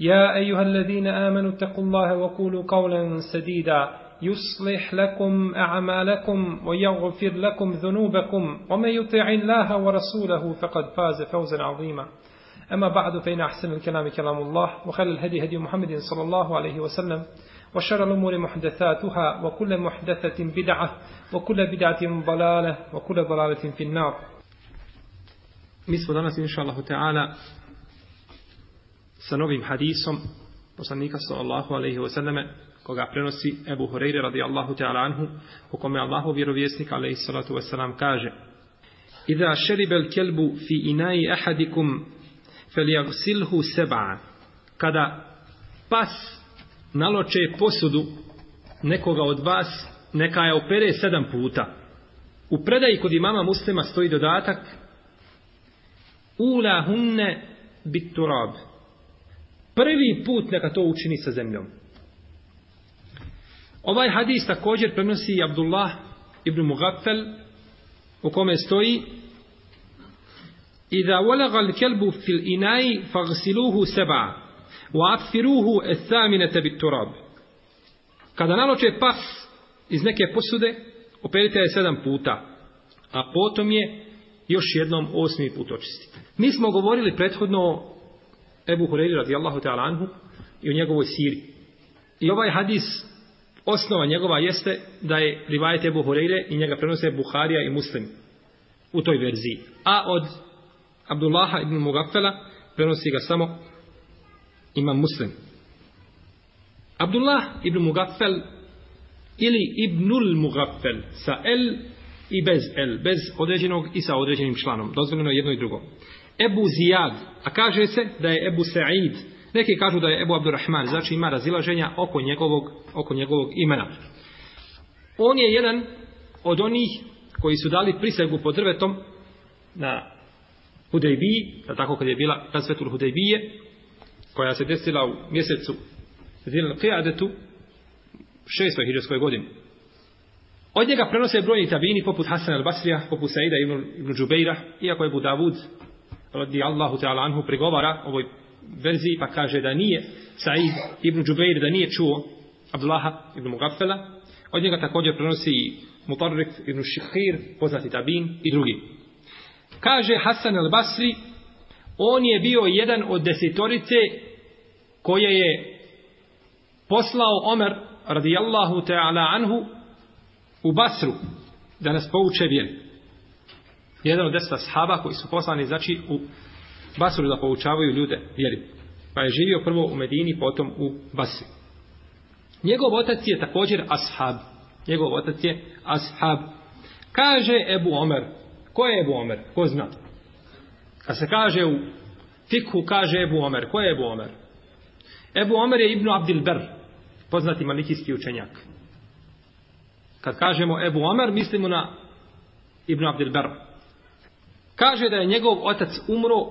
يا أيها الذين آمنوا اتقوا الله وقولوا قولا سديدا يصلح لكم أعمالكم ويغفر لكم ذنوبكم ومن يطع الله ورسوله فقد فاز فوزا عظيما أما بعد فإن أحسن الكلام كلام الله وخل الهدي هدي محمد صلى الله عليه وسلم وشر الأمور محدثاتها وكل محدثة بدعة وكل بدعة ضلالة وكل ضلالة في النار Mi smo danas, inša Allah, sa novim hadisom poslanika sallallahu alaihi wa sallame koga prenosi Ebu Hureyre radijallahu ta'ala anhu u kome Allahu vjerovjesnik alaihi salatu wa sallam kaže Iza šeribel kelbu fi inaji ahadikum feljagsilhu seba'a kada pas naloče posudu nekoga od vas neka je opere sedam puta u predaji kod imama muslima stoji dodatak ula hunne biturab turab Prvi put neka to učini sa zemljom. Ovaj hadis također prenosi Abdullah ibn Mugaffel u kome stoji Iza walaga al kelbu fil inai fagsiluhu seba wa afiruhu esaminete bit turab. Kada naloče pas iz neke posude, operite je sedam puta, a potom je još jednom osmi put očistite. Mi smo govorili prethodno o Ebu Hureyri radijallahu ta'ala anhu i u njegovoj siri. I ovaj hadis, osnova njegova jeste da je rivajet Ebu Hureyre i njega prenose Buharija i Muslim u toj verziji. A od Abdullaha ibn Mugafela prenosi ga samo imam Muslim. Abdullah ibn Mugafel ili ibnul Mugafel sa el i bez el, bez određenog i sa određenim članom. Dozvoljeno jedno i drugo. Ebu Zijad, a kaže se da je Ebu Sa'id. Neki kažu da je Ebu Abdurrahman, znači ima razilaženja oko njegovog, oko njegovog imena. On je jedan od onih koji su dali prisegu pod drvetom na Hudejbiji, tako kad je bila razvetul Hudejbije, koja se desila u mjesecu Zil Qiyadetu, šestoj hiđarskoj godini. Od njega prenose brojni tabini poput Hasan al-Basrija, poput Saida ibn, ibn Džubeira, iako je Budavud radi Allahu ta'ala anhu prigovara ovoj verziji pa kaže da nije Sa'id ibn Džubeir da nije čuo Abdullaha ibn Mugafela od njega također prenosi i Mutarrik ibn Šihir, poznati Tabin i drugi. Kaže Hasan al Basri on je bio jedan od desetorice koje je poslao Omer radijallahu ta'ala anhu u Basru da nas pouče vjeru jedan od deset ashaba koji su poslani znači u Basru da poučavaju ljude vjeri. Pa je živio prvo u Medini, potom u Basri. Njegov otac je također ashab. Njegov otac je ashab. Kaže Ebu Omer. Ko je Ebu Omer? Ko zna? A se kaže u fikhu, kaže Ebu Omer. Ko je Ebu Omer? Ebu Omer je Ibnu Abdilber, poznati malikijski učenjak. Kad kažemo Ebu Omer, mislimo na Ibnu Abdilber. Ber. Kaže da je njegov otac umro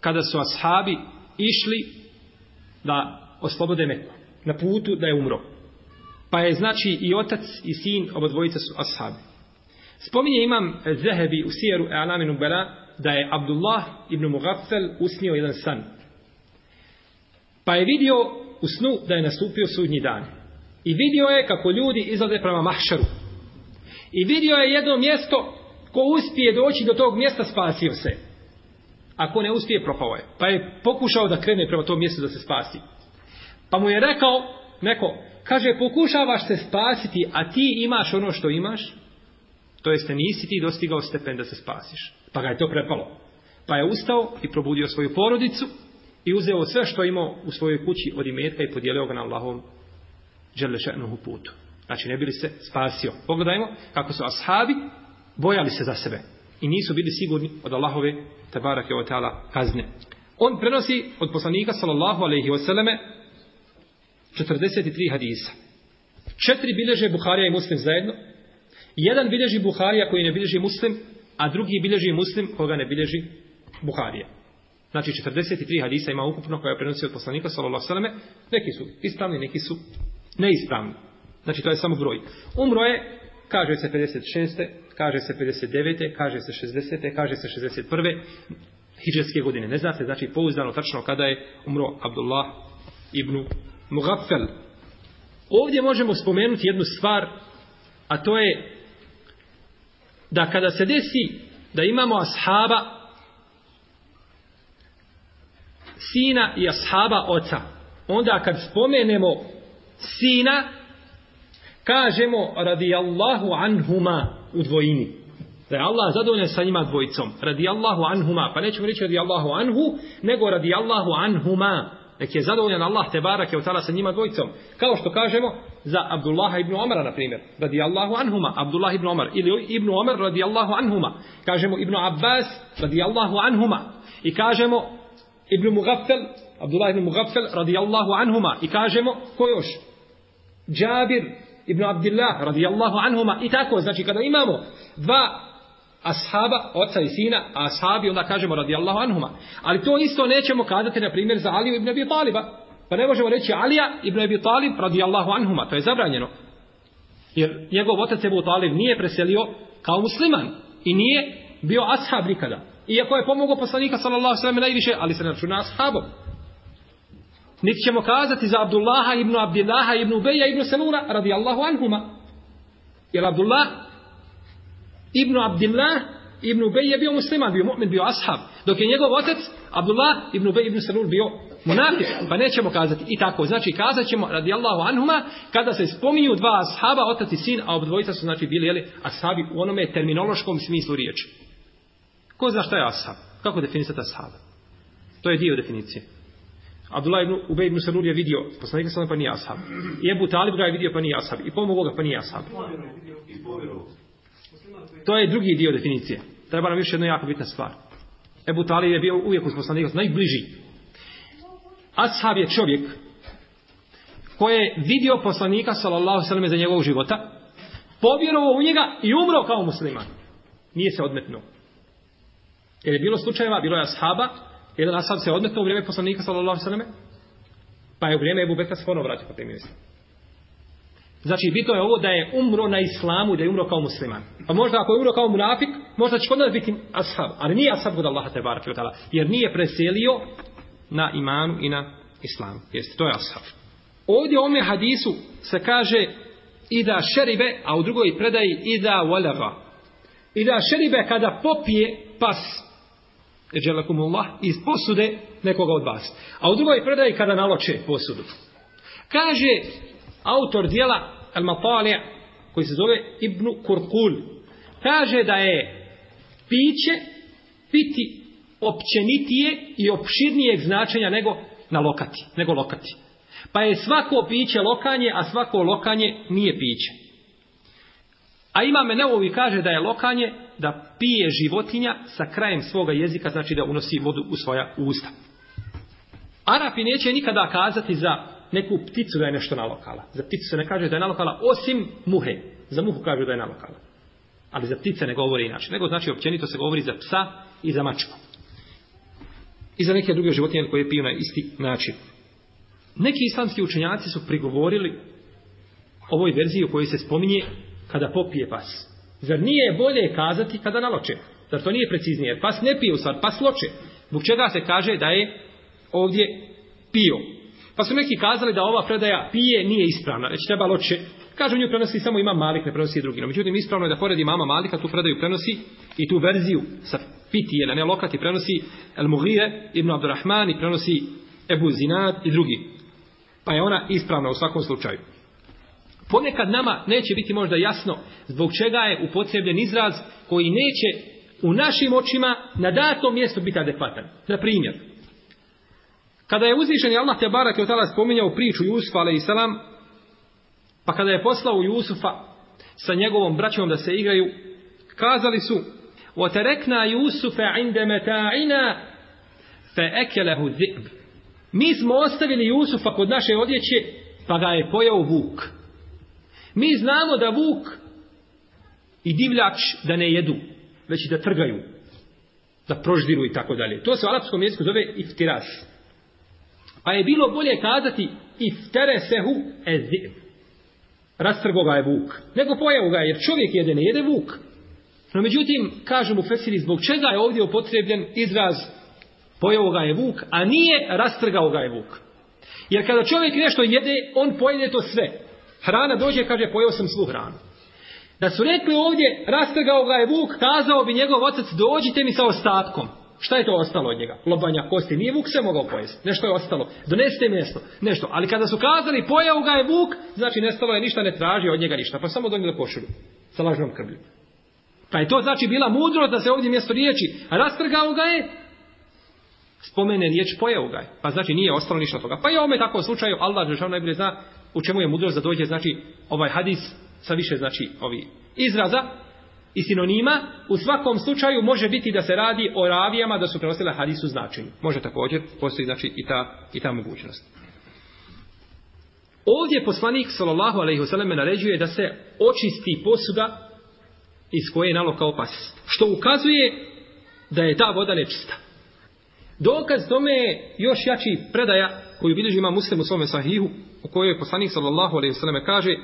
kada su ashabi išli da oslobode Meku. Na putu da je umro. Pa je znači i otac i sin, oba dvojica su ashabi. Spominje imam Zehebi u sijeru Alaminu Bela da je Abdullah ibn Mugafel usnio jedan san. Pa je vidio u snu da je nastupio sudnji dan. I vidio je kako ljudi izlaze prema mahšaru. I vidio je jedno mjesto Ko uspije doći do tog mjesta, spasio se. A ko ne uspije, propao je. Pa je pokušao da krene prema tom mjestu da se spasi. Pa mu je rekao, neko, kaže, pokušavaš se spasiti, a ti imaš ono što imaš, to jeste nisi ti dostigao stepen da se spasiš. Pa ga je to prepalo. Pa je ustao i probudio svoju porodicu i uzeo sve što je imao u svojoj kući od imetka i podijelio ga na Allahom dželešenuhu putu. Znači ne bili se spasio. Pogledajmo kako su ashabi bojali se za sebe i nisu bili sigurni od Allahove tabarake wa ta'ala kazne. On prenosi od poslanika sallallahu alaihi wa sallame 43 hadisa. Četiri bilježe Buharija i Muslim zajedno. Jedan bilježi Buharija koji ne bilježi Muslim, a drugi bilježi Muslim koga ne bilježi Buharija. Znači 43 hadisa ima ukupno koja prenosi od poslanika sallallahu alaihi wa sallame. Neki su ispravni, neki su neispravni. Znači to je samo broj. Umro je, kaže se 56 kaže se 59. kaže se 60. kaže se 61. hijđarske godine. Ne zna se, znači, pouzdano tačno kada je umro Abdullah ibn Mugaffel. Ovdje možemo spomenuti jednu stvar, a to je da kada se desi da imamo ashaba sina i ashaba oca, onda kad spomenemo sina, kažemo radijallahu anhuma, u dvojini. Da je Allah zadovoljan sa njima dvojicom. Radi Allahu anhuma. Pa nećemo reći radi Allahu anhu, nego radi Allahu anhuma. Nek je zadovoljan Allah te barak je sa njima dvojicom. Kao što kažemo za Abdullaha ibn Omara, na primjer. Radi Allahu anhuma. Abdullah ibn Omar. Ili ibn Omar radi Allahu anhuma. Kažemo ibn Abbas radi Allahu anhuma. I kažemo ibn Mugaffel, Abdullah ibn Mugaffel radi Allahu anhuma. I kažemo ko još? Džabir ibn Abdillah radijallahu anhuma i tako, znači kada imamo dva ashaba, oca i sina, a ashabi onda kažemo radijallahu anhuma. Ali to isto nećemo kazati, na primjer, za Aliju ibn Abi Taliba. Pa ne možemo reći Alija ibn Abi Talib radijallahu anhuma, to je zabranjeno. Jer njegov otac Ebu Talib nije preselio kao musliman i nije bio ashab nikada. Iako je pomogao poslanika sallallahu sallam najviše, ali se ne računa ashabom. Niti ćemo kazati za Abdullaha ibn Abdullaha ibn Ubeja ibn Selura radi Allahu anhuma. Jer Abdullah ibn Abdullah ibn Ubej je bio musliman, bio mu'min, bio ashab. Dok je njegov otec Abdullah ibn Ubej ibn Selur bio monarhi. Pa nećemo kazati i tako. Znači kazat ćemo radi Allahu anhuma kada se spominju dva ashaba, otac i sin, a obdvojica su znači bili jeli, ashabi u onome terminološkom smislu riječi. Ko zna šta je ashab? Kako definisati ashab? To je dio definicije. Abdullah ibn Ubej ibn Sanur je vidio poslanika sallam pa nije ashab. I Ebu Talib ga je vidio pa nije ashab. I pomogao ga pa nije ashab. To je drugi dio definicije. Treba nam još jedna jako bitna stvar. Ebu Talib je bio uvijek uz poslanika najbliži. Ashab je čovjek koje je vidio poslanika sallallahu sallam za njegovog života, povjerovao u njega i umro kao musliman. Nije se odmetnuo. Jer je bilo slučajeva, bilo je ashaba, Jedan ashab se odmetno u vrijeme poslanika sallallahu alejhi ve pa je u vrijeme Abu Bekra skoro vratio potom islam. Znači, bito je ovo da je umro na islamu i da je umro kao musliman. Pa možda ako je umro kao munafik, možda će kod nas biti ashab. Ali nije ashab kod Allaha tebara kvitala. Jer nije preselio na imanu i na islamu. Jeste, to je ashab. Ovdje u ovome hadisu se kaže i da šeribe, a u drugoj predaji i da walava. I da šeribe kada popije pas, Allah, iz posude nekoga od vas. A u drugoj predaji kada naloče posudu. Kaže autor dijela Al-Matalija, koji se zove Ibnu Kurkul, kaže da je piće piti općenitije i opširnijeg značenja nego na lokati, nego lokati. Pa je svako piće lokanje, a svako lokanje nije piće. A ima me neovi kaže da je lokanje da pije životinja sa krajem svoga jezika, znači da unosi vodu u svoja usta. Arapi neće nikada kazati za neku pticu da je nešto nalokala. Za pticu se ne kaže da je nalokala, osim muhe. Za muhu kaže da je nalokala. Ali za ptice ne govori inače. Nego znači općenito se govori za psa i za mačku. I za neke druge životinje koje piju na isti način. Neki islamski učenjaci su prigovorili ovoj verziji u kojoj se spominje kada popije pas. Zar nije bolje kazati kada naloče? Zar to nije preciznije? Pas ne pije u stvar, pas loče. Buk čega se kaže da je ovdje pio? Pa su neki kazali da ova predaja pije nije ispravna, već treba loče. Kažu nju prenosi samo ima Malik, ne prenosi drugi. No, međutim, ispravno je da pored imama Malika tu predaju prenosi i tu verziju sa piti, jer ne lokati, prenosi El Mughire, Ibn Abdurrahman i prenosi Ebu Zinad i drugi. Pa je ona ispravna u svakom slučaju. Ponekad nama neće biti možda jasno zbog čega je upotrebljen izraz koji neće u našim očima na datom mjestu biti adekvatan. Na primjer, kada je uzvišen i Allah Tebara Kjotala spominjao priču Jusufa a.s. pa kada je poslao Jusufa sa njegovom braćom da se igraju, kazali su وَتَرَكْنَا يُوسُفَ عِنْدَ مَتَعِنَا فَأَكَلَهُ ذِئْبُ Mi smo ostavili Jusufa kod naše odjeće, pa ga je pojao vuk. Mi znamo da vuk i divljač da ne jedu, već i da trgaju, da proždiru i tako dalje. To se u alapskom jeziku zove iftiraš. Pa je bilo bolje kazati iftaresehu ezim. Rastrgo ga je vuk. Nego pojavu ga je, jer čovjek jede, ne jede vuk. No međutim, kažem u Fesini, zbog čega je ovdje upotrebljen izraz pojavu ga je vuk, a nije rastrgao ga je vuk. Jer kada čovjek nešto jede, on pojede to sve. Hrana dođe, kaže, pojeo sam svu hranu. Da su rekli ovdje, rastrgao ga je vuk, kazao bi njegov otac, dođite mi sa ostatkom. Šta je to ostalo od njega? Lobanja, kosti, nije vuk se mogao pojesti. Nešto je ostalo. Donesite mjesto. Nešto. Ali kada su kazali, pojeo ga je vuk, znači nestalo je ništa, ne traži od njega ništa. Pa samo donijeli košulju. Sa lažnom krvlju. Pa je to znači bila mudrost da se ovdje mjesto riječi. Rastrgao ga je, spomene riječ pojeo ga je. Pa znači nije ostalo ništa toga. Pa je ome tako slučaju, Allah, Žešav, najbolje zna u čemu je mudrost da dođe, znači, ovaj hadis sa više, znači, ovi izraza i sinonima, u svakom slučaju može biti da se radi o ravijama da su prenosile hadis u značenju. Može također, postoji, znači, i ta, i ta mogućnost. Ovdje poslanik, sallallahu alaihi wasallam, naređuje da se očisti posuda iz koje je nalokao pas. Što ukazuje da je ta voda nečista. Dokaz tome je još jači predaja koju bilježi ima muslim u svome sahihu, u kojoj je poslanik sallallahu alejhi ve selleme kaže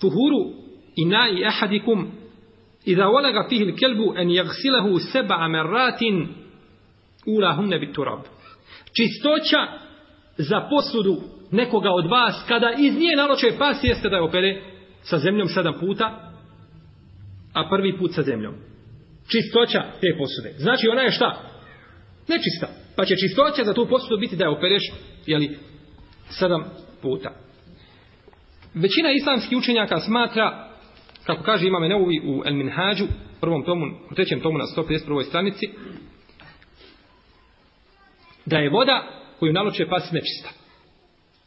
tuhuru ina ahadikum idha walaga fihi al-kalbu an yaghsilahu sab'a marratin ulahunna bit-turab čistoća za posudu nekoga od vas kada iz nje naloče pas jeste da je opere sa zemljom sedam puta a prvi put sa zemljom čistoća te posude znači ona je šta nečista pa će čistoća za tu posudu biti da je opereš jeli, sedam puta. Većina islamskih učenjaka smatra, kako kaže imame Neuvi u El Minhađu, prvom tomu, u trećem tomu na 151. stranici, da je voda koju naloče pas nečista.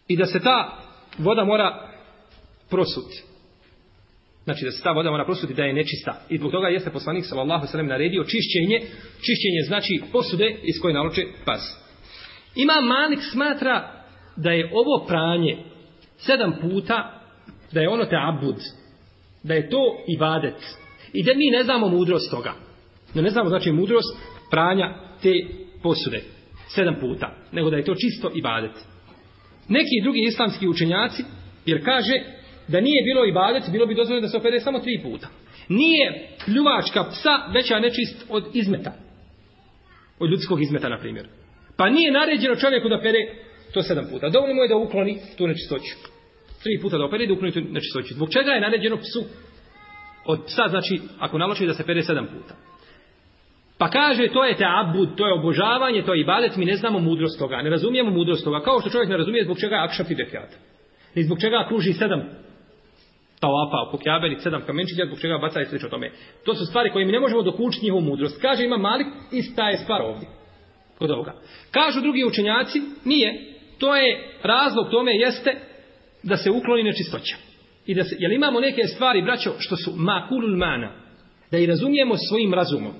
I da se ta voda mora prosuti. Znači da se ta voda mora prosuti da je nečista. I zbog toga jeste poslanik sallallahu sallam naredio čišćenje. Čišćenje znači posude iz koje naloče pas. Ima Malik smatra da je ovo pranje sedam puta da je ono te abud da je to ibadet i da mi ne znamo mudrost toga da ne znamo znači mudrost pranja te posude sedam puta, nego da je to čisto ibadet neki drugi islamski učenjaci jer kaže da nije bilo ibadet, bilo bi dozvoljeno da se opere samo tri puta nije pljuvačka psa veća nečist od izmeta od ljudskog izmeta na primjer Pa nije naređeno čovjeku da pere To sedam puta. Dovoljno mu je da ukloni tu nečistoću. Tri puta da opere i da ukloni tu nečistoću. Zbog čega je naređeno psu? Od psa znači, ako naloči da se pere sedam puta. Pa kaže, to je te abud, to je obožavanje, to je ibadet, mi ne znamo mudrost toga, ne razumijemo mudrost toga, kao što čovjek ne razumije zbog čega akšaf ide kjat. I zbog čega kruži sedam talapa oko kjabeli, sedam kamenčića, zbog čega baca i slično tome. To su stvari koje mi ne možemo dokući njihovu mudrost. Kaže, ima malik, ista je stvar ovdje. Kod ovoga. Kažu drugi učenjaci, nije, To je razlog tome jeste da se ukloni nečistoća. I da se, jel imamo neke stvari, braćo, što su makulul mana, da i razumijemo svojim razumom.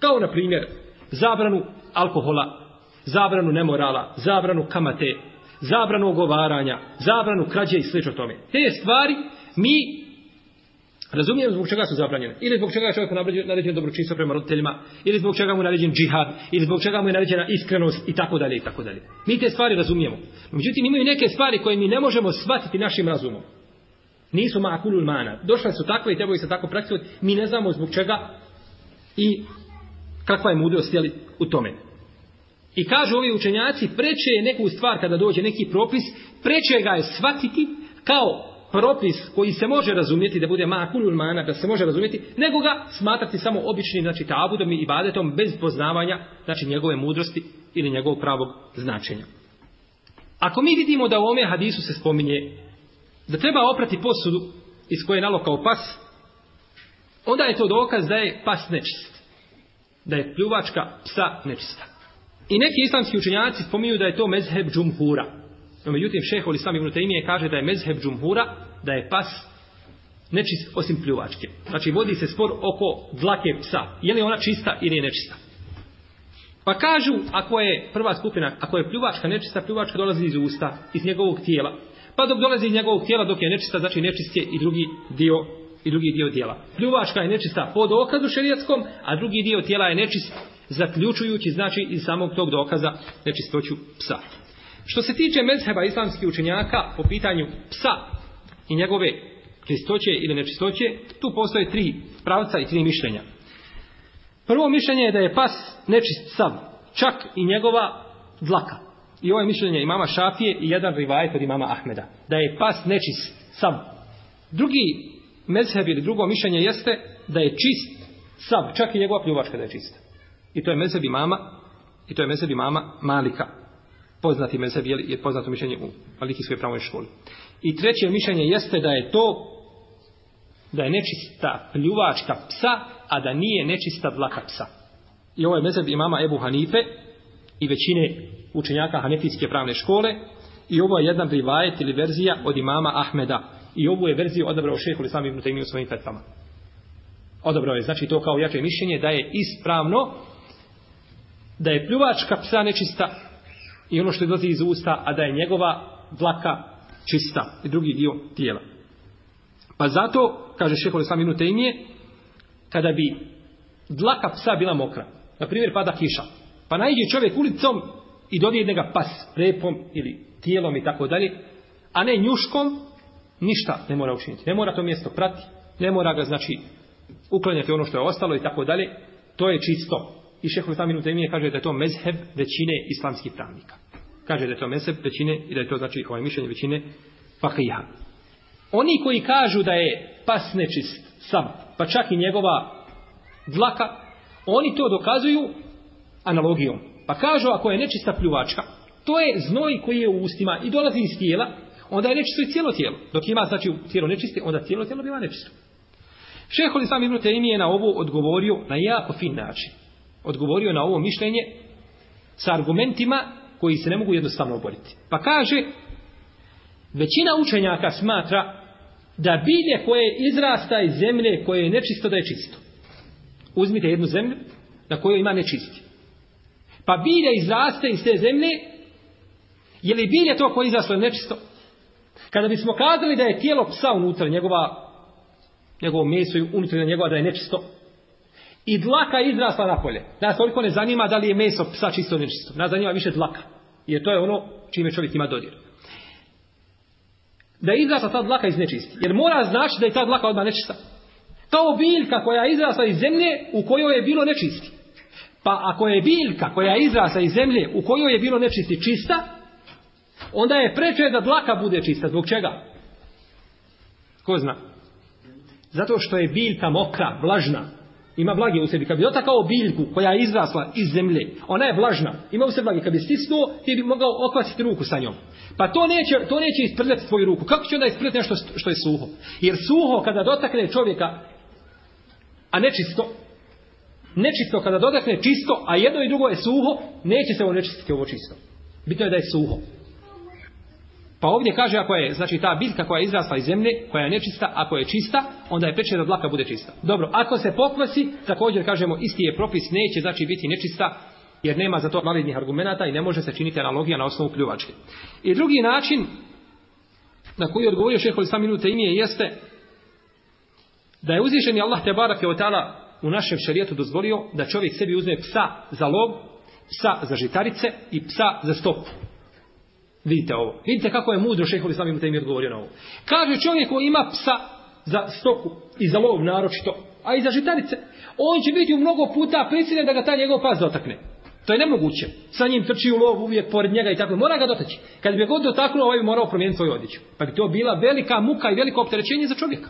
Kao, na primjer, zabranu alkohola, zabranu nemorala, zabranu kamate, zabranu ogovaranja, zabranu krađe i sl. tome. Te stvari mi Razumijem zbog čega su zabranjene. Ili zbog čega čovjek nabrađuje naređen dobročinstvo prema roditeljima, ili zbog čega mu je naređen džihad, ili zbog čega mu je naređena iskrenost i tako dalje i tako dalje. Mi te stvari razumijemo. Međutim, imaju neke stvari koje mi ne možemo shvatiti našim razumom. Nisu makul ulmana. Došle su takve i trebaju se tako praktikovati. Mi ne znamo zbog čega i kakva je mudrost jeli, u tome. I kažu ovi učenjaci, preče je neku stvar kada dođe neki propis, preče ga je shvatiti kao propis koji se može razumjeti da bude makulul mana, da se može razumjeti, nego ga smatrati samo običnim, znači tabudom i ibadetom bez poznavanja, znači njegove mudrosti ili njegovog pravog značenja. Ako mi vidimo da u ome hadisu se spominje da treba oprati posudu iz koje je nalokao pas, onda je to dokaz da je pas nečist. Da je pljuvačka psa nečista. I neki islamski učenjaci spominju da je to mezheb džumhura. No, međutim, šeho ili sami unutajmije kaže da je mezheb džumhura da je pas nečist osim pljuvačke. Znači vodi se spor oko dlake psa. Je li ona čista ili je nečista? Pa kažu, ako je prva skupina, ako je pljuvačka nečista, pljuvačka dolazi iz usta, iz njegovog tijela. Pa dok dolazi iz njegovog tijela, dok je nečista, znači nečist je i drugi dio i drugi dio tijela. Pljuvačka je nečista pod okazu šerijatskom, a drugi dio tijela je nečist, zaključujući znači iz samog tog dokaza nečistoću psa. Što se tiče mezheba islamskih učenjaka po pitanju psa i njegove čistoće ili nečistoće, tu postoje tri pravca i tri mišljenja. Prvo mišljenje je da je pas nečist sav, čak i njegova dlaka. I ovo je mišljenje imama Šafije i jedan rivajet od imama Ahmeda. Da je pas nečist sav. Drugi mezheb ili drugo mišljenje jeste da je čist sav, čak i njegova pljuvačka da je čista. I to je mezheb imama i to je mezheb imama Malika. Poznati mezheb je poznato mišljenje u Malikijskoj pravoj školi. I treće mišljenje jeste da je to da je nečista pljuvačka psa, a da nije nečista dlaka psa. I ovo je mezeb imama Ebu Hanife i većine učenjaka Hanefijske pravne škole i ovo je jedna rivajet ili verzija od imama Ahmeda. I ovu je verziju odabrao šeho ili sami vnutegni u svojim petama. Odabrao je, znači to kao jače mišljenje da je ispravno da je pljuvačka psa nečista i ono što dozi iz usta, a da je njegova dlaka čista i drugi dio tijela. Pa zato, kaže šehol sam minute imije, kada bi dlaka psa bila mokra, na primjer pada kiša, pa najde čovjek ulicom i dodije jednega pas repom ili tijelom i tako dalje, a ne njuškom, ništa ne mora učiniti. Ne mora to mjesto prati, ne mora ga znači uklanjati ono što je ostalo i tako dalje, to je čisto. I šehol sam minute imije kaže da je to mezheb većine islamskih pravnika kaže da je to mesep većine i da je to znači ovaj mišljenje većine fakija. Oni koji kažu da je pas nečist sam, pa čak i njegova dlaka, oni to dokazuju analogijom. Pa kažu ako je nečista pljuvačka, to je znoj koji je u ustima i dolazi iz tijela, onda je nečisto i cijelo tijelo. Dok ima znači tijelo nečiste, onda cijelo tijelo biva nečisto. Šeho li sam Ibn Taymi je na ovo odgovorio na jako fin način. Odgovorio na ovo mišljenje sa argumentima koji se ne mogu jednostavno oboriti. Pa kaže, većina učenjaka smatra da bilje koje izrasta iz zemlje koje je nečisto da je čisto. Uzmite jednu zemlju na kojoj ima nečisti. Pa bilje izrasta iz te zemlje, je li bilje to koje izrasta nečisto? Kada bismo kazali da je tijelo psa unutra njegova njegovo meso i unutra njegova da je nečisto, I dlaka je izrasla na polje. Nas toliko ne zanima da li je meso psa čisto ili nečisto. Nas zanima više dlaka. Jer to je ono čime čovjek ima dodir. Da je izrasla ta dlaka iz nečisti. Jer mora znači da je ta dlaka odmah nečista. Kao biljka koja je izrasla iz zemlje u kojoj je bilo nečisti. Pa ako je biljka koja je izrasla iz zemlje u kojoj je bilo nečisti čista, onda je preče da dlaka bude čista. Zbog čega? Ko zna? Zato što je biljka mokra, vlažna, ima blage u sebi. Kad bi dotakao biljku koja je izrasla iz zemlje, ona je vlažna. Ima u sebi blage. Kad bi stisnuo, ti bi mogao okvasiti ruku sa njom. Pa to neće, to neće isprljati svoju ruku. Kako će onda isprljati nešto što je suho? Jer suho kada dotakne čovjeka, a nečisto, nečisto kada dotakne čisto, a jedno i drugo je suho, neće se ovo nečistiti ovo čisto. Bitno je da je suho. Pa ovdje kaže ako je znači ta biljka koja je izrasla iz zemlje, koja je nečista, ako je čista, onda je pečena dlaka bude čista. Dobro, ako se poklesi, također kažemo isti je propis, neće znači biti nečista, jer nema za to validnih argumenata i ne može se činiti analogija na osnovu pljuvačke. I drugi način na koji odgovorio šeho sam minute imije jeste da je uzvišeni Allah te barak je otala u našem šarijetu dozvolio da čovjek sebi uzme psa za lov, psa za žitarice i psa za stopu. Vidite ovo. Vidite kako je mudro šehol i sam im temir govorio na ovo. Kaže čovjek koji ima psa za stoku i za lov naročito, a i za žitarice, on će biti u mnogo puta prisiljen da ga ta njegov pas dotakne. To je nemoguće. Sa njim trči u lov uvijek pored njega i tako. Mora ga dotaći. Kad bi ga god dotaknuo, ovaj bi morao promijeniti svoju odjeću. Pa bi to bila velika muka i veliko opterećenje za čovjeka.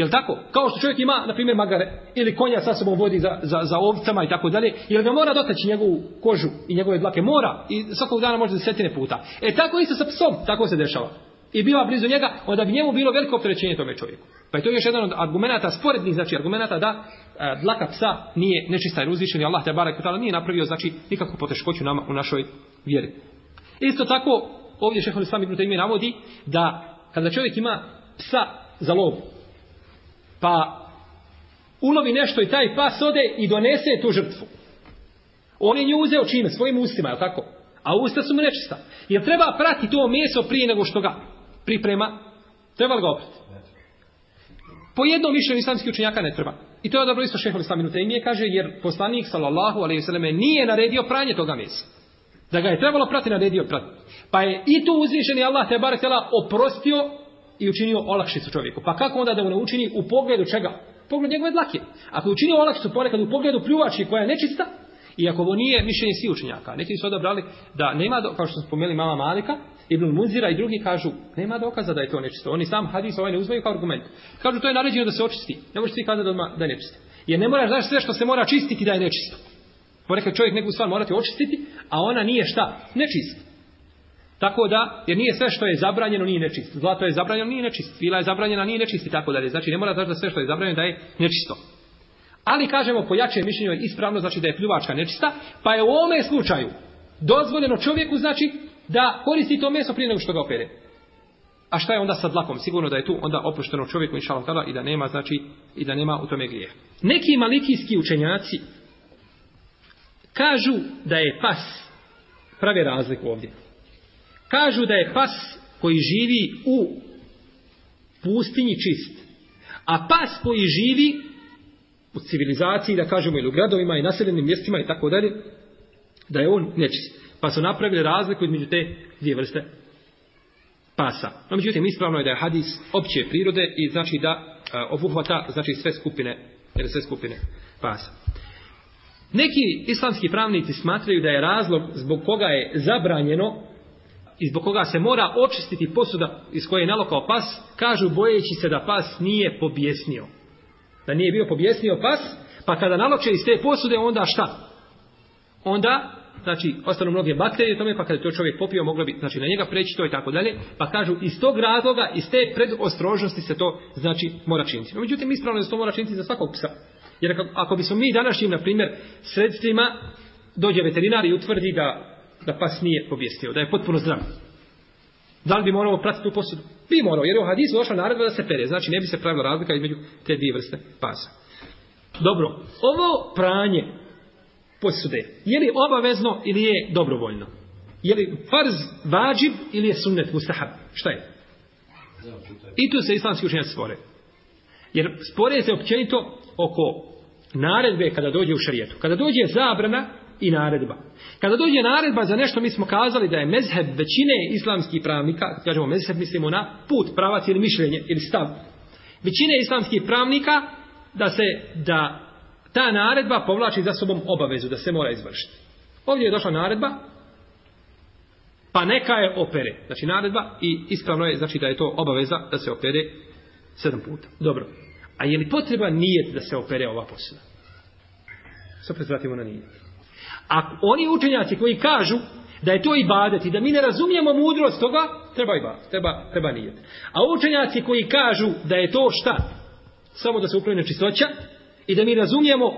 Jel tako? Kao što čovjek ima, na primjer, magare ili konja sa sobom vodi za, za, za ovcama i tako dalje, jel ga mora dotaći njegovu kožu i njegove dlake? Mora. I svakog dana može desetine puta. E tako isto sa psom, tako se dešava. I biva blizu njega, onda bi njemu bilo veliko opterećenje tome čovjeku. Pa je to još jedan od argumenta, sporednih znači argumenta da e, dlaka psa nije nečista i uzvišen i Allah te barek utala nije napravio znači nikakvu poteškoću nama u našoj vjeri. Isto tako ovdje šehovi sami ime navodi da kada čovjek ima psa za lovu, pa ulovi nešto i taj pas ode i donese tu žrtvu. On je nju uzeo čime? Svojim ustima, je tako? A usta su mu nečista. Jer treba prati to meso prije nego što ga priprema? Treba li ga oprati? Po jednom mišljenju islamski učenjaka ne treba. I to je dobro isto šehol islam minuta imije kaže, jer poslanik sallallahu alaihi sallam nije naredio pranje toga mesa. Da ga je trebalo prati, naredio prati. Pa je i tu uzvišeni Allah te bar tjela oprostio i učinio olakšicu čovjeku. Pa kako onda da mu ne učini u pogledu čega? Pogled njegove dlake. Ako je učinio olakšicu ponekad u pogledu pljuvači koja je nečista, i ako ovo nije mišljenje svi učenjaka, neki su odabrali da nema, do, kao što smo spomenuli, mama Malika, Ibn Munzira i drugi kažu, nema dokaza da je to nečisto. Oni sam hadis ovaj ne uzmeju kao argument. Kažu, to je naređeno da se očisti. Ne možeš svi kazati da, da je nečisto. Jer ne moraš znaš sve što se mora čistiti da je nečisto. Ponekad čovjek neku stvar morate očistiti, a ona nije šta? Nečisto. Tako da, jer nije sve što je zabranjeno, nije nečisto. Zlato je zabranjeno, nije nečisto. Svila je zabranjena, nije nečisto i tako dalje. Znači, ne mora znači da sve što je zabranjeno da je nečisto. Ali, kažemo, po jačem mišljenju je ispravno, znači da je pljuvačka nečista, pa je u ovome slučaju dozvoljeno čovjeku, znači, da koristi to meso prije nego što ga opere. A šta je onda sa dlakom? Sigurno da je tu onda opušteno čovjeku, inša i da nema, znači, i da nema u tome grije. Neki malikijski učenjaci kažu da je pas, prave razliku ovdje, Kažu da je pas koji živi u pustinji čist. A pas koji živi u civilizaciji, da kažemo, ili u gradovima i naseljenim mjestima i tako dalje, da je on nečist. Pa su napravili razliku između te dvije vrste pasa. No, međutim, ispravno je da je hadis opće prirode i znači da e, obuhvata znači sve skupine, jer sve skupine pasa. Neki islamski pravnici smatraju da je razlog zbog koga je zabranjeno i zbog koga se mora očistiti posuda iz koje je nalokao pas, kažu bojeći se da pas nije pobjesnio. Da nije bio pobjesnio pas, pa kada naloče iz te posude, onda šta? Onda, znači, ostanu mnoge bakterije tome, pa kada to čovjek popio, moglo bi, znači, na njega preći to i tako dalje, pa kažu iz tog razloga, iz te predostrožnosti se to, znači, mora činiti. No, međutim, ispravno je to mora činiti za svakog psa. Jer ako, ako bismo mi današnjim, na primjer, sredstvima, dođe veterinar i utvrdi da da pas nije pobjestio, da je potpuno zdrav. Da li bi morao pratiti tu posudu? Bi morao, jer je u hadisu došla naredba da se pere. Znači, ne bi se pravila razlika između te dvije vrste pasa. Dobro, ovo pranje posude, je li obavezno ili je dobrovoljno? Je li farz vađib ili je sunnet mustahab? Šta je? I tu se islamski učenjaci spore. Jer spore se općenito oko naredbe kada dođe u šarijetu. Kada dođe zabrana, i naredba. Kada dođe naredba za nešto, mi smo kazali da je mezheb većine islamskih pravnika, kažemo mezheb mislimo na put, pravac ili mišljenje ili stav, većine islamskih pravnika da se da ta naredba povlači za sobom obavezu, da se mora izvršiti. Ovdje je došla naredba, pa neka je opere. Znači naredba i ispravno je znači da je to obaveza da se opere sedam puta. Dobro. A je li potreba nijet da se opere ova posuda? Sopet vratimo na nijet. A oni učenjaci koji kažu da je to ibadet i da mi ne razumijemo mudrost toga, treba ibadet, treba, treba nijet. A učenjaci koji kažu da je to šta? Samo da se uklone čistoća i da mi razumijemo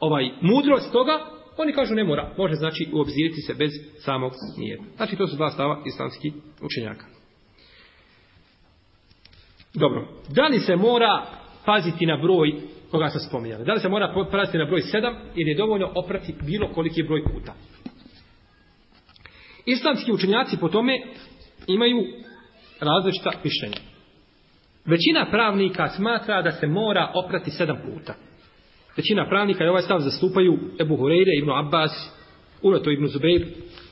ovaj mudrost toga, oni kažu ne mora, može znači uobziriti se bez samog nijeta. Znači to su dva stava islamskih učenjaka. Dobro, da li se mora paziti na broj koga sam spominjao. Da li se mora prati na broj 7 ili je dovoljno oprati bilo koliki broj puta. Islamski učenjaci po tome imaju različita mišljenja. Većina pravnika smatra da se mora oprati sedam puta. Većina pravnika i ovaj stav zastupaju Ebu Hureyre, Ibnu Abbas, Ureto Ibnu Zubeir,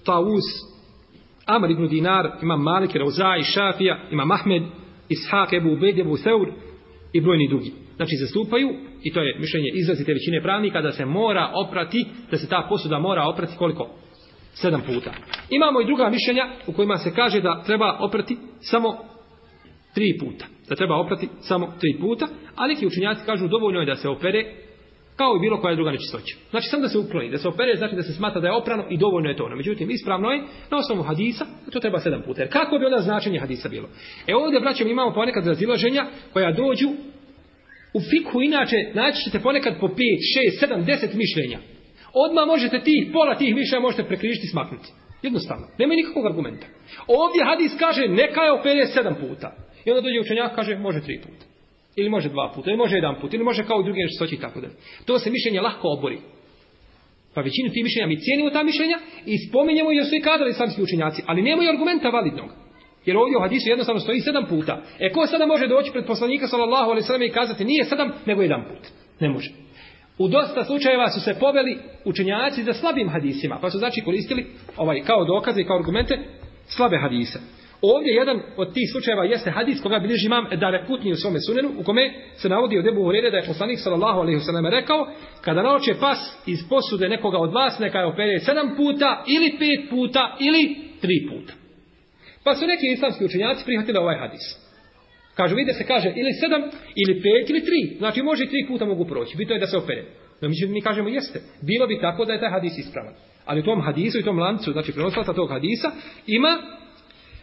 Tauz, Amar Ibnu Dinar, Imam Malik, Rauzaj, Šafija, Imam Ahmed, Ishak, Ebu Ubed, Ebu Seur i brojni drugi. Znači zastupaju, i to je mišljenje izrazite većine pravnika, da se mora oprati, da se ta posuda mora oprati koliko? Sedam puta. Imamo i druga mišljenja u kojima se kaže da treba oprati samo tri puta. Da treba oprati samo tri puta, a neki učinjaci kažu dovoljno je da se opere kao i bilo koja druga nečistoća. Znači samo da se ukloni, da se opere, znači da se smata da je oprano i dovoljno je to ono. Međutim, ispravno je na osnovu hadisa, to treba sedam puta. Jer kako bi onda značenje hadisa bilo? E ovdje, braćom, imamo ponekad razilaženja koja dođu U fikhu inače naći ćete ponekad po 5, 6, 7, 10 mišljenja. Odmah možete tih, pola tih mišljenja možete prekrižiti i smaknuti. Jednostavno. Nema nikakvog argumenta. Ovdje hadis kaže neka je opere 7 puta. I onda dođe učenjak kaže može 3 puta. Ili može 2 puta, ili može 1 puta, ili može kao i druge nešto i tako da. To se mišljenje lahko obori. Pa većinu tih mišljenja mi cijenimo ta mišljenja i spominjemo jer su i kadali sami učenjaci. Ali nema i argumenta validnog. Jer ovdje u hadisu jednostavno stoji sedam puta. E ko sada može doći pred poslanika sallallahu alaihi sallam i kazati nije sedam, nego jedan put. Ne može. U dosta slučajeva su se poveli učenjaci za slabim hadisima, pa su znači koristili ovaj, kao dokaze i kao argumente slabe hadise. Ovdje jedan od tih slučajeva jeste hadis koga bilježi imam Dare Kutni u svome sunenu, u kome se navodi od Ebu Horeire da je poslanik sallallahu alaihi sallam rekao, kada naoče pas iz posude nekoga od vas, neka je opere sedam puta, ili pet puta, ili tri puta. Pa su neki islamski učenjaci prihvatili ovaj hadis. Kažu, vidi se kaže ili sedam, ili pet, ili tri. Znači, može tri puta mogu proći. Bito je da se opere. No, mi, mi kažemo, jeste. Bilo bi tako da je taj hadis ispravan. Ali u tom hadisu i tom lancu, znači, prenoslata tog hadisa, ima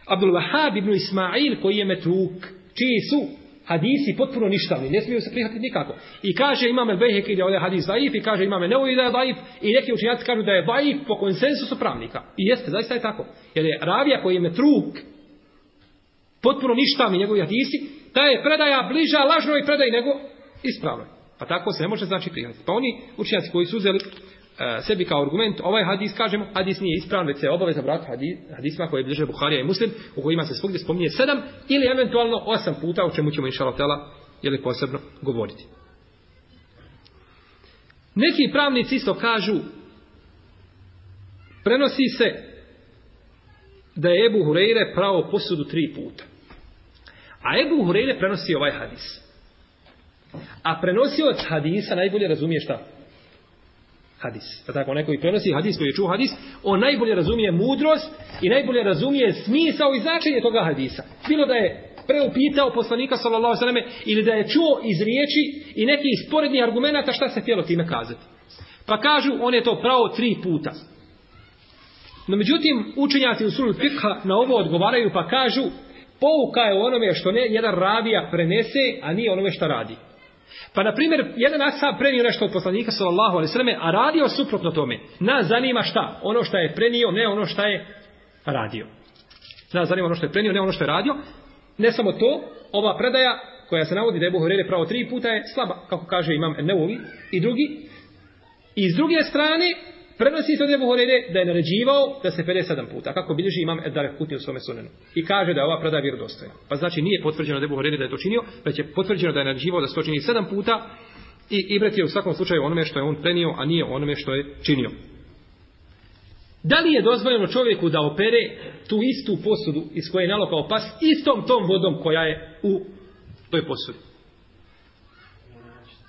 Abdul Wahab ibn Ismail, koji je metruk, čiji su hadisi potpuno ništavni, ne smiju se prihvatiti nikako. I kaže imame Behek ili ovaj hadis daif, i kaže imame Neuvi da je daif, i neki učinjaci kažu da je daif po konsensusu pravnika. I jeste, zaista je tako. Jer je ravija koji je metruk, potpuno ništavni njegovi hadisi, ta je predaja bliža lažnoj predaji nego ispravnoj. Pa tako se ne može znači prihvatiti. Pa oni učinjaci koji su uzeli E, sebi kao argument, ovaj hadis kažemo, hadis nije ispravan, već se je obavezno vrati hadis, hadisima koje bliže Buharija i Muslim, u kojima se svugdje spominje sedam ili eventualno osam puta, o čemu ćemo inša Allah ili posebno govoriti. Neki pravnici isto kažu, prenosi se da je Ebu Hureyre pravo posudu tri puta. A Ebu Hureyre prenosi ovaj hadis. A prenosi od hadisa najbolje razumije šta? hadis. Da pa tako, neko i prenosi hadis koji je čuo hadis, on najbolje razumije mudrost i najbolje razumije smisao i značenje toga hadisa. Bilo da je preupitao poslanika sallallahu sallame ili da je čuo iz riječi i neki sporedni argumenta šta se htjelo time kazati. Pa kažu, on je to pravo tri puta. No međutim, učenjaci u sunu fikha na ovo odgovaraju pa kažu pouka je onome što ne, jedan ravija prenese, a nije onome što radi. Pa, na primjer, jedan ashab prenio nešto od poslanika, sallallahu alaihi sallam, a radio suprotno tome. Na zanima šta? Ono što je prenio, ne ono što je radio. Na zanima ono što je prenio, ne ono što je radio. Ne samo to, ova predaja koja se navodi da je Buhurere pravo tri puta je slaba, kako kaže imam Neuvi i drugi. I s druge strane, Prenosi se od Ebu Horeire da je naređivao da se 57 puta, kako bilježi imam Eddar Kutni u svome sunenu. I kaže da je ova predaja vjerodostoja. Pa znači nije potvrđeno da Ebu Horeire da je to činio, već je potvrđeno da je naređivao da se to čini 7 puta i Ibret je u svakom slučaju onome što je on prenio, a nije onome što je činio. Da li je dozvoljeno čovjeku da opere tu istu posudu iz koje je nalokao pas istom tom vodom koja je u toj posudi?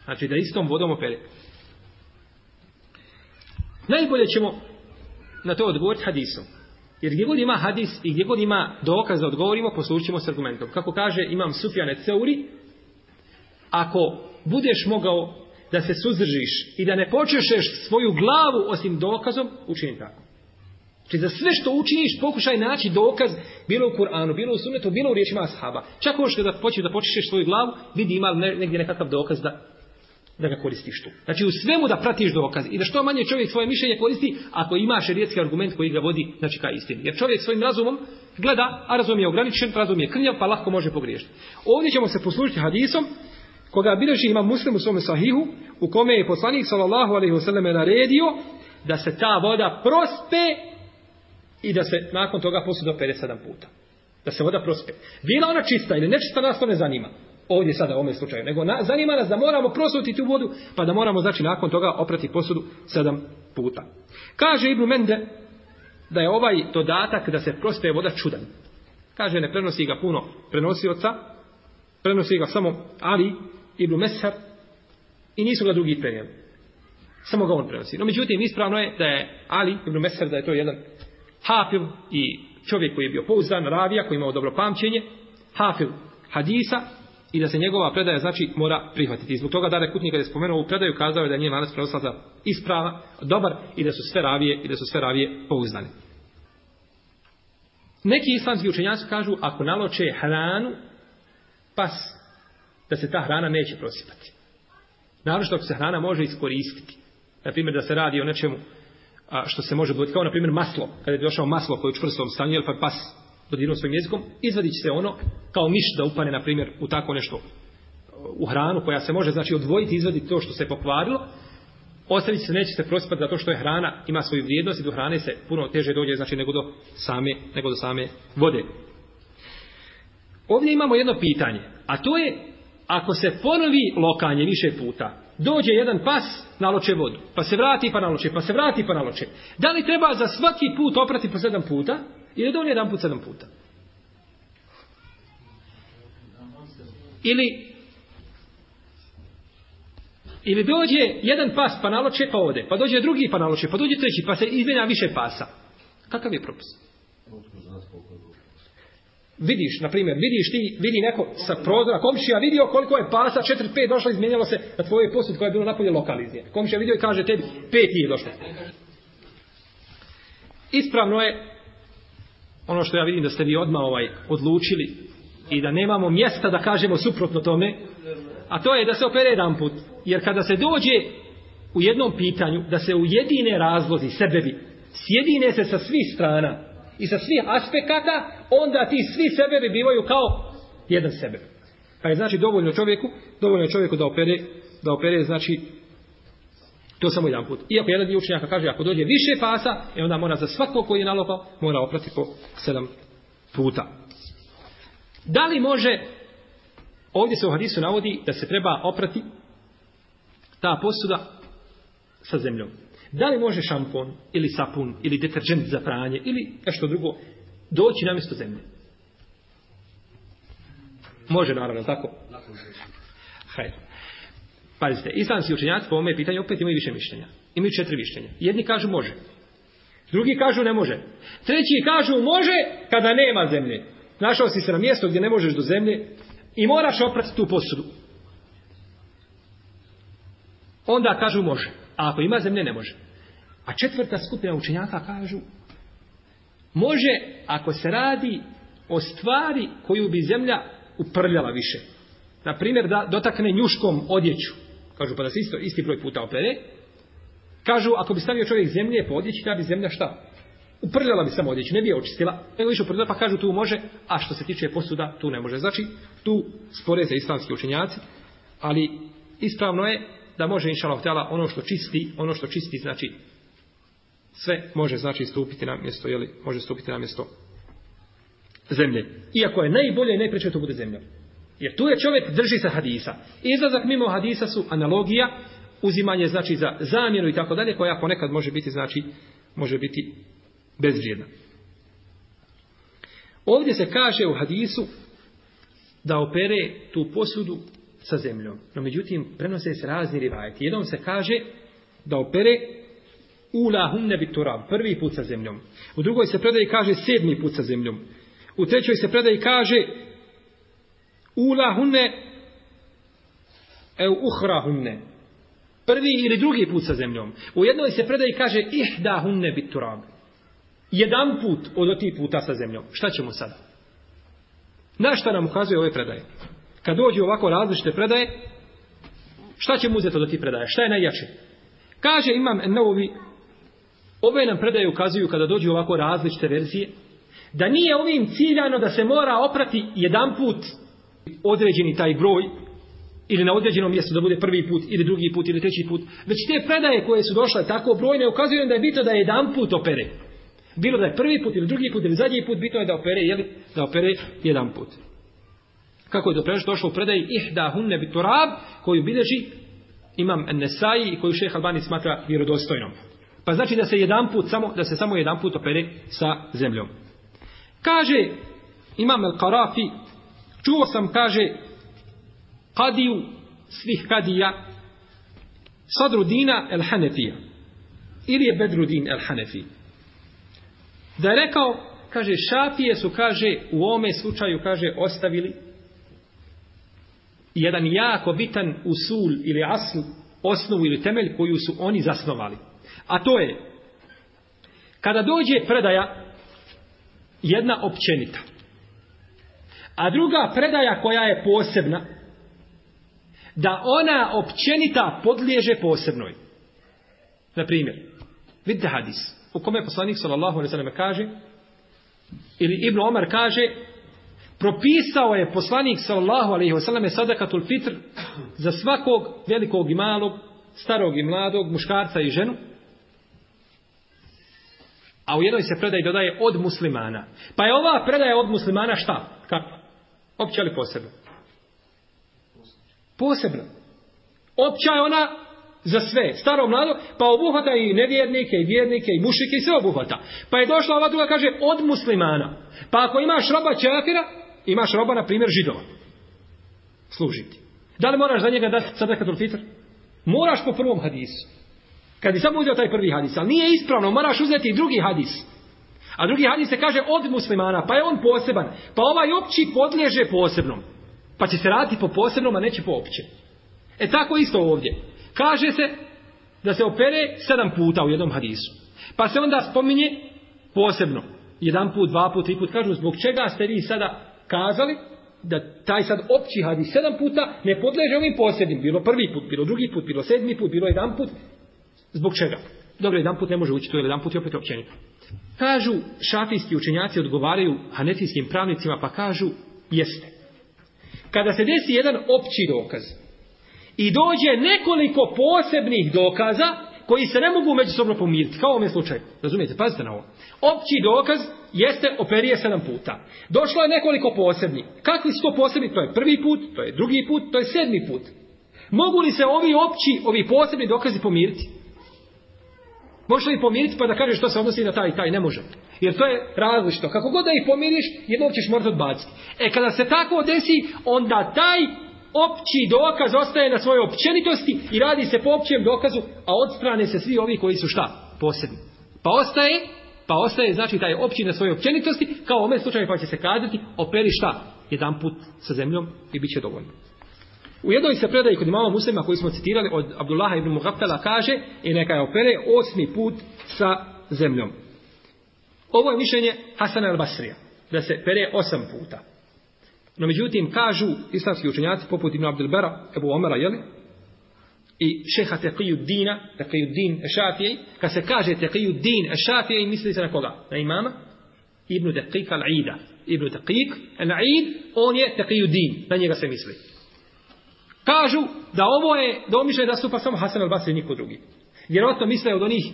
Znači da istom vodom opere. Najbolje ćemo na to odgovoriti hadisom. Jer gdje god ima hadis i gdje god ima dokaz da odgovorimo, poslučimo s argumentom. Kako kaže imam Sufjane Ceuri, ako budeš mogao da se suzržiš i da ne počešeš svoju glavu osim dokazom, učini tako. Či znači, za sve što učiniš, pokušaj naći dokaz, bilo u Kur'anu, bilo u Sunnetu, bilo u riječima ashaba. Čak možeš da počeš da počešeš svoju glavu, vidi ima negdje nekakav dokaz da da ga koristiš tu. Znači u svemu da pratiš dokaz i da što manje čovjek svoje mišljenje koristi ako ima šerijetski argument koji ga vodi znači ka istini. Jer čovjek svojim razumom gleda, a razum je ograničen, razum je krnjav, pa lahko može pogriješiti. Ovdje ćemo se poslušati hadisom koga bilježi ima muslim u svome sahihu u kome je poslanik sallallahu alaihi wasallam naredio da se ta voda prospe i da se nakon toga posuda 57 puta. Da se voda prospe. Bila ona čista ili nečista nas to ne zanima ovdje sada u ovom slučaju, nego na, zanima nas da moramo prosuti tu vodu, pa da moramo znači nakon toga oprati posudu sedam puta. Kaže Ibn Mende da je ovaj dodatak da se prostaje voda čudan. Kaže, ne prenosi ga puno prenosioca, prenosi ga samo Ali Ibn Mesar i nisu ga drugi prenijeli. Samo ga on prenosi. No, međutim, ispravno je da je Ali Ibn Mesar, da je to jedan hafil i čovjek koji je bio pouzdan, ravija, koji imao dobro pamćenje, hafil hadisa, i da se njegova predaja znači mora prihvatiti. Zbog toga Dare Kutni kada je spomenuo ovu predaju kazao je da nije lanac prenoslaca isprava, dobar i da su sve ravije i da su sve ravije pouzdane. Neki islamski učenjaci kažu ako naloče hranu pas da se ta hrana neće prosipati. Naravno ako se hrana može iskoristiti. Na primjer da se radi o nečemu što se može dobiti, kao na primjer maslo, kada je došao maslo koje je u čvrstom stanju, pa pas dodirom svojim jezikom, izvadit će se ono kao miš da upane, na primjer, u tako nešto u hranu koja se može znači odvojiti, izvaditi to što se pokvarilo, ostavit će se, neće se prosipati zato što je hrana, ima svoju vrijednost i do hrane se puno teže dođe, znači nego do same, nego do same vode. Ovdje imamo jedno pitanje, a to je ako se ponovi lokanje više puta, dođe jedan pas, naloče vodu, pa se vrati pa naloče, pa se vrati pa naloče, da li treba za svaki put oprati po sedam puta, Ili dovoljno jedan put sedam puta. Ili ili dođe jedan pas pa naloče pa ode, pa dođe drugi pa naloče, pa dođe treći pa se izmenja više pasa. Kakav je propis? Vidiš, na primjer, vidiš ti, vidi neko sa prozora, komšija vidio koliko je pasa, 4, 5 došlo, izmijenjalo se na tvoje posud koja je bilo napolje lokalizije. Komšija vidio i kaže tebi, 5 nije došlo. Ispravno je ono što ja vidim da ste vi odmah ovaj, odlučili i da nemamo mjesta da kažemo suprotno tome, a to je da se opere jedan put. Jer kada se dođe u jednom pitanju, da se ujedine razlozi sebevi, sjedine se sa svih strana i sa svih aspekata, onda ti svi sebevi bivaju kao jedan sebe. Pa je znači dovoljno čovjeku, dovoljno čovjeku da opere, da opere znači To samo jedan put. Iako jedan dio učenjaka kaže, ako dođe više pasa, e onda mora za svako koji je nalopao, mora oprati po sedam puta. Da li može, ovdje se u hadisu navodi, da se treba oprati ta posuda sa zemljom. Da li može šampon ili sapun ili deterđent za pranje ili nešto drugo doći na mjesto zemlje? Može naravno, tako? Hajde. Pazite, islamski učenjaci po ovome pitanju opet imaju više mišljenja. Imaju četiri mišljenja. Jedni kažu može. Drugi kažu ne može. Treći kažu može kada nema zemlje. Našao si se na mjesto gdje ne možeš do zemlje i moraš oprati tu posudu. Onda kažu može. A ako ima zemlje ne može. A četvrta skupina učenjaka kažu može ako se radi o stvari koju bi zemlja uprljala više. Na primjer da dotakne njuškom odjeću Kažu, pa da se isto, isti broj puta opere. Kažu, ako bi stavio čovjek zemlje po pa odjeći, da bi zemlja šta? Uprljala bi samo odjeći, ne bi je očistila. Nego više uprljala, pa kažu, tu može, a što se tiče posuda, tu ne može. Znači, tu spore za islamski učenjaci, ali ispravno je da može, inšalav htjala, ono što čisti, ono što čisti, znači, sve može, znači, stupiti na mjesto, jeli, može stupiti na mjesto zemlje. Iako je najbolje, najpreče to bude zemlja. Jer tu je čovjek drži sa hadisa. Izlazak mimo hadisa su analogija, uzimanje znači za zamjenu i tako dalje, koja ponekad može biti znači može biti bezvrijedna. Ovdje se kaže u hadisu da opere tu posudu sa zemljom. No međutim, prenose se razni rivajeti. Jednom se kaže da opere u lahum nebiturab, prvi put sa zemljom. U drugoj se predaji kaže sedmi put sa zemljom. U trećoj se predaji kaže Ula hunne ev uhra hunne. Prvi ili drugi put sa zemljom. U jednoj se predaj kaže ihda hunne bit turab. Jedan put od oti puta sa zemljom. Šta ćemo sada? Na šta nam ukazuje ove predaje? Kad dođe ovako različite predaje, šta ćemo uzeti od oti predaje? Šta je najjače? Kaže imam novi Ove nam predaje ukazuju kada dođu ovako različite verzije, da nije ovim ciljano da se mora oprati jedan put određeni taj broj ili na određenom mjestu da bude prvi put ili drugi put ili treći put. Već te predaje koje su došle tako brojne ukazuju da je bito da je jedan put opere. Bilo da je prvi put ili drugi put ili zadnji put, bitno je da opere, jeli, da opere jedan put. Kako je do prešto došlo u predaji Ihda hunne biturab, koju bileži imam Nesai i koju šeha Albani smatra vjerodostojnom. Pa znači da se jedan put, samo, da se samo jedan put opere sa zemljom. Kaže imam El Karafi Čuo sam, kaže, kadiju svih kadija, Sadrudina el Hanefija. Ili je Bedrudin el Hanefi. Da je rekao, kaže, šafije su, kaže, u ome slučaju, kaže, ostavili jedan jako bitan usul ili asl, osnovu ili temelj koju su oni zasnovali. A to je, kada dođe predaja, jedna općenita, A druga predaja koja je posebna, da ona općenita podliježe posebnoj. Na primjer, vidite hadis, u kome je poslanik s.a.v. kaže, ili Ibn Omar kaže, propisao je poslanik sallallahu alejhi ve selleme sadakatul fitr za svakog velikog i malog, starog i mladog, muškarca i ženu. A u jednoj se predaj dodaje od muslimana. Pa je ova predaja od muslimana šta? Kako? Opća ili posebno? Posebno. Opća je ona za sve, staro mlado, pa obuhvata i nevjernike, i vjernike, i mušike, i sve obuhvata. Pa je došla ova druga, kaže, od muslimana. Pa ako imaš roba čakira, imaš roba, na primjer, židova. Služiti. Da li moraš za njega dati sadaka tulfitr? Moraš po prvom hadisu. Kad je samo uzeo taj prvi hadis, ali nije ispravno, moraš uzeti i drugi hadis. A drugi hadis se kaže od muslimana, pa je on poseban. Pa ovaj opći podliježe posebnom. Pa će se raditi po posebnom, a neće po općem. E tako isto ovdje. Kaže se da se opere sedam puta u jednom hadisu. Pa se onda spominje posebno. Jedan put, dva put, tri put. Kažu zbog čega ste vi sada kazali da taj sad opći hadis sedam puta ne podleže ovim posebnim. Bilo prvi put, bilo drugi put, bilo sedmi put, bilo jedan put. Zbog čega? Zbog čega? Dobro, jedan put ne može ući tu, jedan put je opet općenito. Kažu, šafijski učenjaci odgovaraju hanetijskim pravnicima, pa kažu, jeste. Kada se desi jedan opći dokaz i dođe nekoliko posebnih dokaza koji se ne mogu međusobno pomiriti, kao u ovom slučaju. Razumijete, pazite na ovo. Opći dokaz jeste operije sedam puta. Došlo je nekoliko posebnih. Kakvi su to posebni? To je prvi put, to je drugi put, to je sedmi put. Mogu li se ovi opći, ovi posebni dokazi pomiriti? Možeš li pomiriti pa da kažeš što se odnosi na taj i taj? Ne može. Jer to je različito. Kako god da ih pomiriš, jednog ćeš morati odbaciti. E kada se tako desi, onda taj opći dokaz ostaje na svojoj općenitosti i radi se po općem dokazu, a odstrane se svi ovi koji su šta? Posebni. Pa ostaje, pa ostaje znači taj opći na svojoj općenitosti, kao u ovom slučaju pa će se kazati, operi šta? Jedan put sa zemljom i bit će dovoljno. U jednoj se predaji kod imama muslima koji smo citirali od Abdullaha ibn Mugaptala kaže i neka je opere osmi put sa zemljom. Ovo je mišljenje Hasan al-Basrija, da se pere osam puta. No međutim, kažu islamski učenjaci poput Ibn Abdelbera, Ebu Omara, jeli? I šeha Teqijuddina, Teqijuddin Ešafijaj, kad se kaže Teqijuddin Ešafijaj, misli se na koga? Na imama? Ibn Teqijka al-Ida. Ibn Teqijk al-Aid, on je Teqijuddin, na njega se misli. Kažu da ovo je, da omišljaju da su pa samo Hasan al-Basri i niko drugi. Vjerovatno misle od onih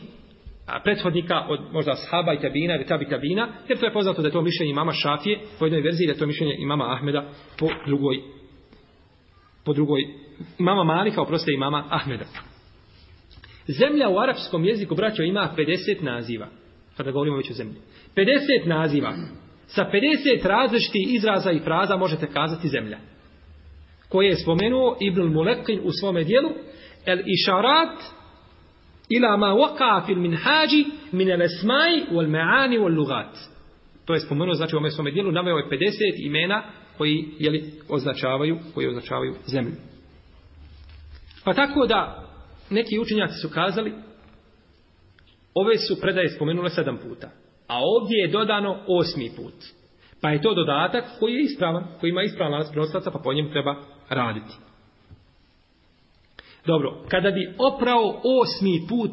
a, prethodnika, od možda Shaba i Tabina ili Tabi Tabina, jer to je poznato da je to mišljenje imama Šafije po jednoj verziji, da je to mišljenje imama Ahmeda po drugoj, po drugoj, imama Malika, oproste imama Ahmeda. Zemlja u arapskom jeziku, braćo, ima 50 naziva, kada pa govorimo već o zemlji. 50 naziva, sa 50 različitih izraza i fraza možete kazati zemlja koje je spomenuo Ibn Mulekin u svome dijelu, el išarat ila ma waka fil min hađi min el esmaj wal ma'ani wal lugat. To je spomenuo, znači u ome svome dijelu, namaju je 50 imena koji jeli, označavaju, koji označavaju zemlju. Pa tako da neki učenjaci su kazali ove su predaje spomenule sedam puta. A ovdje je dodano osmi put. Pa je to dodatak koji je ispravan, koji ima ispravan lanac prenoslaca, pa po njem treba raditi. Dobro, kada bi oprao osmi put,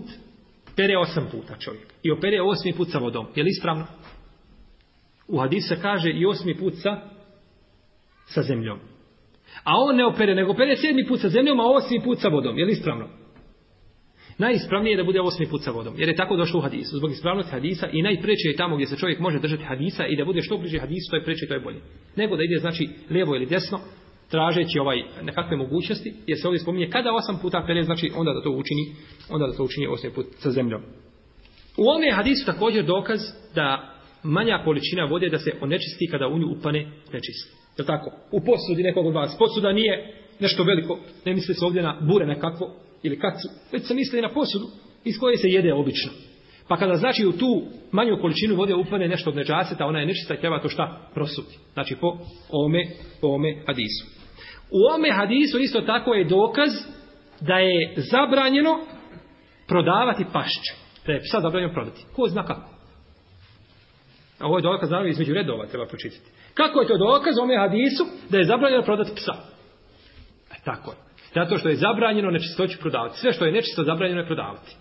pere osam puta čovjek. I opere osmi put sa vodom. Je li ispravno? U hadisa kaže i osmi put sa, sa zemljom. A on ne opere, nego opere sedmi put sa zemljom, a osmi put sa vodom. Je li ispravno? Najispravnije je da bude osmi put sa vodom. Jer je tako došlo u hadisu. Zbog ispravnosti hadisa i najpreće je tamo gdje se čovjek može držati hadisa i da bude što bliže hadisu, to je preće, to je bolje. Nego da ide, znači, lijevo ili desno, tražeći ovaj nekakve mogućnosti, jer se ovdje spominje kada osam puta pere, znači onda da to učini, onda da to učini osam put sa zemljom. U ovom je hadisu također dokaz da manja količina vode da se onečisti kada u nju upane nečist. Je tako? U posudi nekog od vas. Posuda nije nešto veliko. Ne misli se ovdje na bure nekakvo ili kacu. Već se misli na posudu iz koje se jede obično. Pa kada znači u tu manju količinu vode upane nešto od neđaseta, ona je nečista i treba to šta prosuti. Znači po ome, po ome hadisu. U ome hadisu isto tako je dokaz da je zabranjeno prodavati pašće. Da je psa zabranjeno prodati. Ko zna kako? A ovo je dokaz naravno između redova treba počitati. Kako je to dokaz u ome hadisu da je zabranjeno prodati psa? E, tako je. Zato što je zabranjeno nečistoću prodavati. Sve što je nečisto zabranjeno je prodavati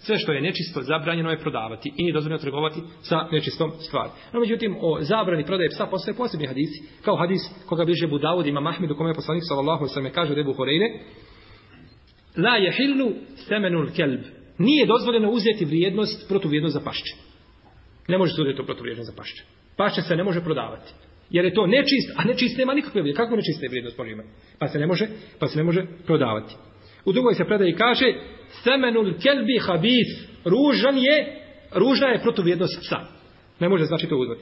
sve što je nečisto zabranjeno je prodavati i nije dozvoljeno trgovati sa nečistom stvari. No, međutim, o zabrani prodaje psa postoje posebni hadisi, kao hadis koga bliže Budavud ima Mahmed u kome je poslanik sallallahu sallam je kaže debu Horejne La je hilnu semenul kelb Nije dozvoljeno uzeti vrijednost protuvrijednost za pašće. Ne može se uzeti to protuvrijednost za pašće. Pašće se ne može prodavati. Jer je to nečist, a nečist nema nikakve vrijednosti. Kako nečiste vrijednost može imati? Pa se ne može, pa se ne može prodavati. U drugoj se predaji kaže, semenul kelbi habis, ružan je, ružna je protuvjednost psa. Ne može znači to uzvati.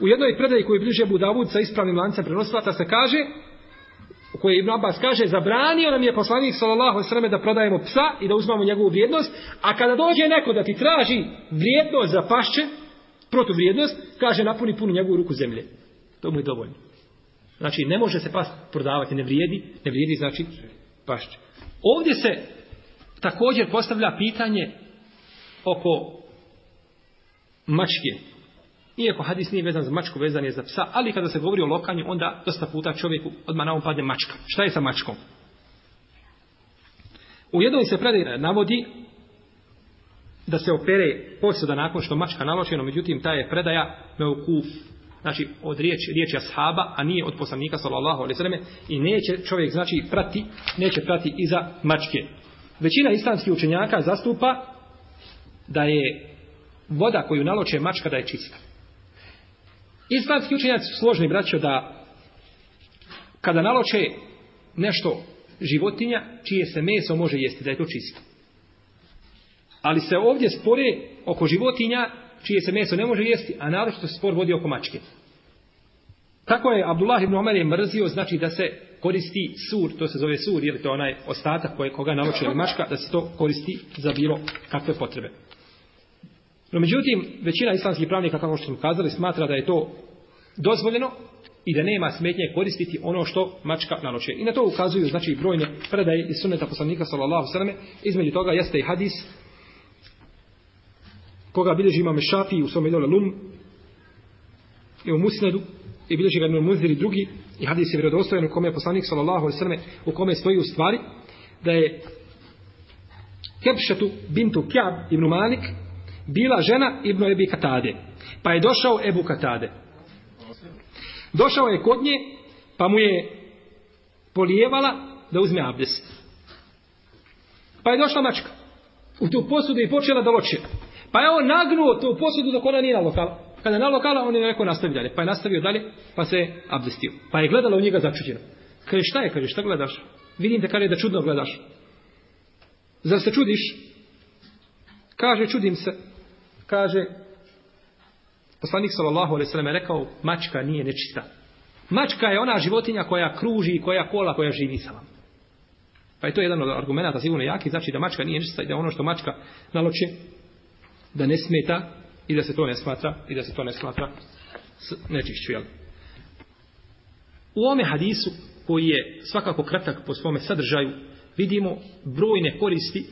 U jednoj predaji koju bliže Budavud sa ispravnim lancem prenoslata se kaže, u kojoj Ibn Abbas kaže, zabranio nam je poslanik s.a.v. da prodajemo psa i da uzmamo njegovu vrijednost, a kada dođe neko da ti traži vrijednost za pašće, protuvrijednost, kaže napuni punu njegovu ruku zemlje. To mu je dovoljno. Znači, ne može se pas prodavati, ne vrijedi, ne vrijedi znači pašće. Ovdje se Također postavlja pitanje oko mačke. Iako hadis nije vezan za mačku, vezan je za psa, ali kada se govori o lokanju, onda dosta puta čovjeku odmah na ovom um padne mačka. Šta je sa mačkom? U jednoj se predaj navodi da se opere posljeda nakon što mačka naločeno, međutim, ta je predaja meukuf, znači od riječ, riječi ashaba, a nije od poslanika sallallahu alaihi sallam, i neće čovjek, znači, prati, neće prati iza mačke. Većina islamskih učenjaka zastupa da je voda koju naloče mačka da je čista. Islamski učenjaci su složni, braćo, da kada naloče nešto životinja, čije se meso može jesti, da je to čisto. Ali se ovdje spore oko životinja, čije se meso ne može jesti, a naročito se spor vodi oko mačke. Tako je Abdullah ibn Omer je mrzio, znači da se koristi sur, to se zove sur, ili to je onaj ostatak koje, koga namoče ili maška, da se to koristi za bilo kakve potrebe. No, međutim, većina islamskih pravnika, kako što smo kazali, smatra da je to dozvoljeno i da nema smetnje koristiti ono što mačka naloče. I na to ukazuju, znači, brojne predaje iz suneta poslanika, sallallahu sallame, između toga jeste i hadis, koga bilježi imam šafi u svome lum i u musnedu i bilježi ga imam muzir i drugi I hadis je vjerodostojan u kome je poslanik sallallahu alejhi ve selleme u kome stoji u stvari da je Kepšetu bintu Kjab ibn Malik bila žena ibn Ebi Katade. Pa je došao Ebu Katade. Došao je kod nje, pa mu je polijevala da uzme abdes. Pa je došla mačka u tu posudu i počela da loče. Pa je on nagnuo tu posudu dok ona nije na lokalu. Kada je nalokala, on je neko nastavio dalje. Pa je nastavio dalje, pa se je abdestio. Pa je gledala u njega začuđeno. Kaže, šta je, kaže, šta gledaš? Vidim te, kaže, da čudno gledaš. Zar se čudiš? Kaže, čudim se. Kaže, poslanik sallallahu alaihi sallam je rekao, mačka nije nečista. Mačka je ona životinja koja kruži, koja kola, koja živi sa vam. Pa je to jedan od argumenta sigurno jaki, znači da mačka nije nečista i da ono što mačka naloče, da ne smeta i da se to ne smatra i da se to ne smatra nečišću, jel? U ome hadisu, koji je svakako kratak po svome sadržaju, vidimo brojne koristi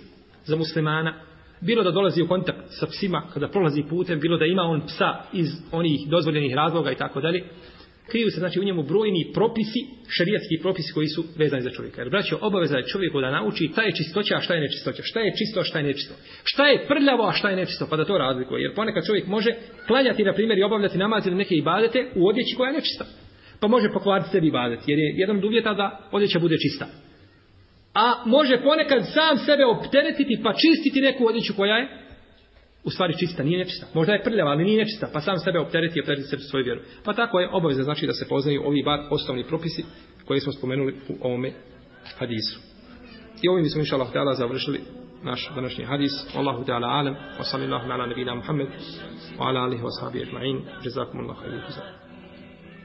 za muslimana, bilo da dolazi u kontakt sa psima kada prolazi putem, bilo da ima on psa iz onih dozvoljenih razloga i tako dalje, kriju se znači u njemu brojni propisi, šerijatski propisi koji su vezani za čovjeka. Jer braćo, obaveza je čovjeku da nauči šta je čistoća, a šta je nečistoća, šta je čisto, a šta je nečisto. Šta je prljavo, a šta je nečisto, pa da to razlikuje. Jer ponekad čovjek može klanjati na primjer i obavljati namaz ili neke ibadete u odjeći koja je nečista. Pa može pokvariti sebi ibadet, jer je jedan od uvjeta da odjeća bude čista. A može ponekad sam sebe opteretiti pa čistiti neku odjeću koja je u stvari čista, nije nečista. Možda je prljava, ali nije nečista, pa sam sebe optereti i optereti sebi svoju vjeru. Pa tako je obaveza znači da se poznaju ovi bar osnovni propisi koje smo spomenuli u ovome hadisu. I ovim bismo inša Allah ta'ala završili naš današnji hadis. Allahu ta'ala alam, wa sallallahu ala nabina Muhammed, wa ala alihi wa sahabi ajma'in, jazakum Allah, hajdu